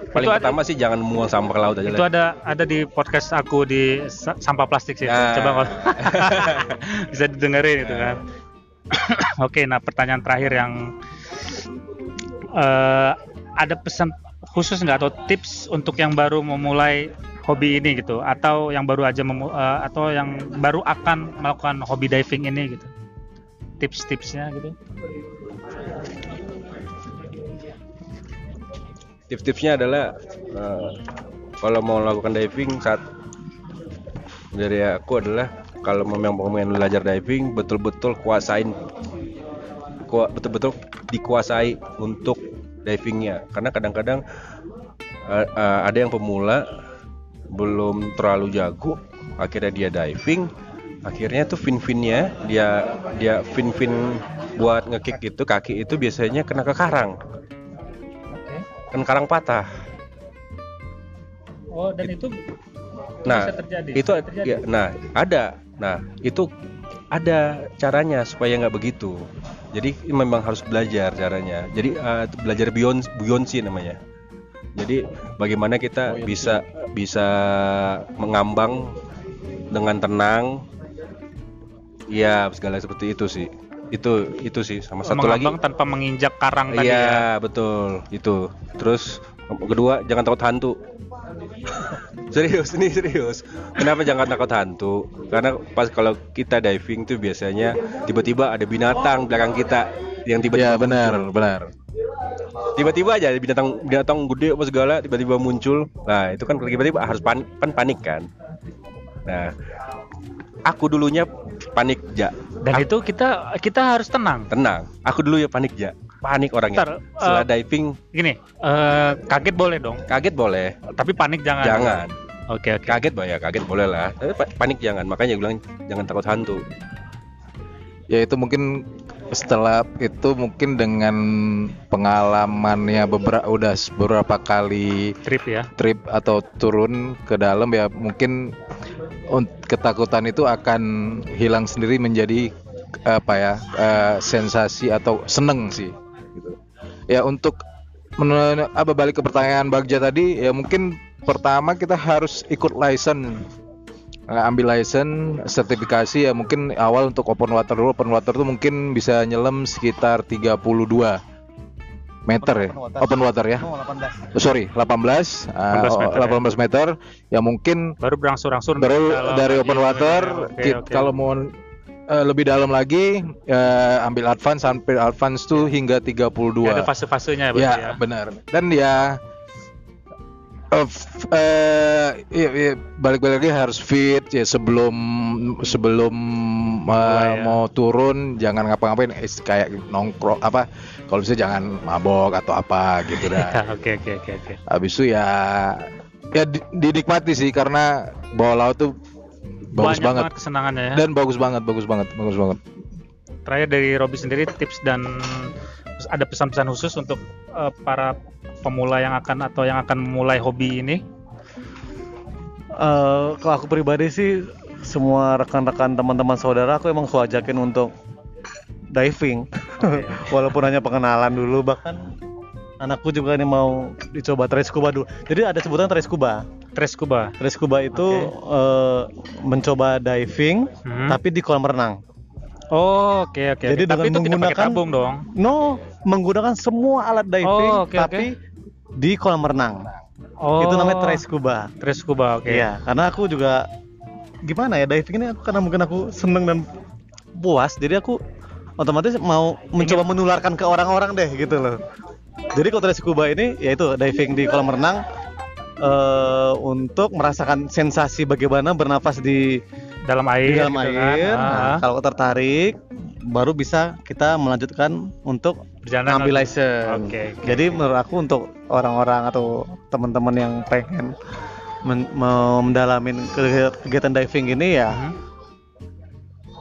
paling Itu ada- pertama sih jangan buang sampah ke laut aja itu lah. ada ada di podcast aku di sa- sampah plastik sih Nah. coba kalau bisa didengerin itu kan. Oke nah pertanyaan terakhir yang eh, ada pesan khusus nggak atau tips untuk yang baru memulai hobi ini gitu? Atau yang baru aja memu- eh, atau yang baru akan melakukan hobi diving ini gitu? Tips-tipsnya gitu Tips-tipsnya adalah eh, kalau mau melakukan diving saat dari aku adalah kalau memang main belajar diving betul-betul kuasain kua- betul-betul dikuasai untuk divingnya. Karena kadang-kadang eh, eh, ada yang pemula belum terlalu jago akhirnya dia diving akhirnya tuh fin-finnya dia dia fin-fin buat ngekick itu kaki itu biasanya kena ke karang kan karang patah. Oh dan itu Nah, bisa terjadi? itu bisa terjadi. ya, nah ada. Nah itu ada caranya supaya nggak begitu. Jadi memang harus belajar caranya. Jadi eh, belajar beyond Beyonce namanya. Jadi bagaimana kita bisa bisa mengambang dengan tenang. Ya segala seperti itu sih itu itu sih sama satu lagi tanpa menginjak karang tadi ya Iya betul itu. Terus kedua jangan takut hantu. serius ini serius. Kenapa jangan takut hantu? Karena pas kalau kita diving tuh biasanya tiba-tiba ada binatang belakang kita yang tiba-tiba Ya benar, muncul. benar. Tiba-tiba aja binatang binatang gede apa segala tiba-tiba muncul. Nah itu kan tiba-tiba harus panik, kan panik kan. Nah aku dulunya panik ja. Dan itu kita kita harus tenang. Tenang. Aku dulu ya panik ja. Panik orangnya. Ntar, Setelah eh, diving. gini eh, kaget boleh dong. Kaget boleh. Tapi panik jangan. Jangan. Oke oke. Kaget bah ya kaget boleh lah. Tapi pa- panik jangan. Makanya gue bilang jangan takut hantu. Ya itu mungkin setelah itu mungkin dengan pengalamannya beberapa udah beberapa kali trip ya. trip atau turun ke dalam ya mungkin un- ketakutan itu akan hilang sendiri menjadi apa ya eh, sensasi atau seneng sih gitu. ya untuk men- apa balik ke pertanyaan Bagja tadi ya mungkin pertama kita harus ikut license. Eh, ambil license sertifikasi ya mungkin awal untuk open water dulu. Open water tuh mungkin bisa nyelam sekitar 32 meter ya, Open water. open water ya. Oh, 18. Oh, sorry, 18, uh, 18 meter, 18 meter, ya mungkin Baru berangsur-angsur baru dari open gitu water ya. Oke, kit- oke. kalau mau eh, lebih dalam lagi eh, ambil advance sampai advance tuh hingga 32 Ya, ada fase-fasenya ya, ya, ya. benar dan ya eh, eh, iya, iya, balik-balik lagi harus fit ya sebelum sebelum eh, Mulai ya. mau turun jangan ngapa-ngapain kayak nongkrong apa kalau bisa jangan mabok atau apa gitu dah Oke oke oke oke. habis itu ya ya di- dinikmati sih karena bawah laut tuh bagus Banyak banget banget kesenangannya ya. dan bagus banget bagus banget bagus banget Terakhir dari Robi sendiri tips dan ada pesan-pesan khusus untuk eh, para pemula yang akan atau yang akan memulai hobi ini. Eh, kalau aku pribadi sih semua rekan-rekan teman-teman saudara aku emang aku ajakin untuk diving walaupun hanya pengenalan dulu bahkan anakku juga nih mau dicoba try scuba dulu jadi ada sebutan try scuba Tres Scuba. try scuba itu eh, mencoba diving Hmm. tapi di kolam renang Oh, oke oke. Jadi oke. Tapi dengan itu tidak pakai menggunakan- tabung dong. no menggunakan semua alat diving Oh, oke, tapi di kolam renang Oh. itu namanya try scuba Tres Scuba, oke. Iya, karena aku juga gimana ya diving ini aku karena mungkin aku seneng dan puas, jadi aku otomatis mau mencoba menularkan ke orang-orang deh gitu loh. Jadi kalau tadi scuba ini yaitu diving di kolam renang eh untuk merasakan sensasi bagaimana bernafas di Dalam air. di dalam gitu kan. air. Ah, Nah, kalau tertarik baru bisa kita melanjutkan untuk berjalan lagi. license. Oke, oke, Jadi menurut aku untuk orang-orang atau teman-teman yang pengen men- mendalamin ke- kegiatan diving ini ya Mhm.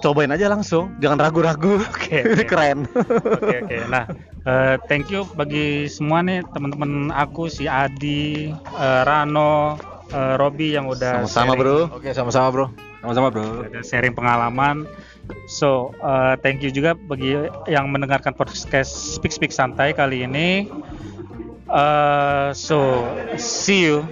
Cobain aja langsung, jangan ragu-ragu. Oke, Ini oke. keren. Oke oke. Nah, eh, thank you bagi semua nih teman-teman aku si Adi, eh, Rano, eh, Robi yang udah Sama-sama, sharing- Bro. oke sama-sama bro Sama-sama bro. udah sharing pengalaman. So, eh, thank you juga bagi yang mendengarkan podcast Speak Speak Santai kali ini. Eh, so, see you.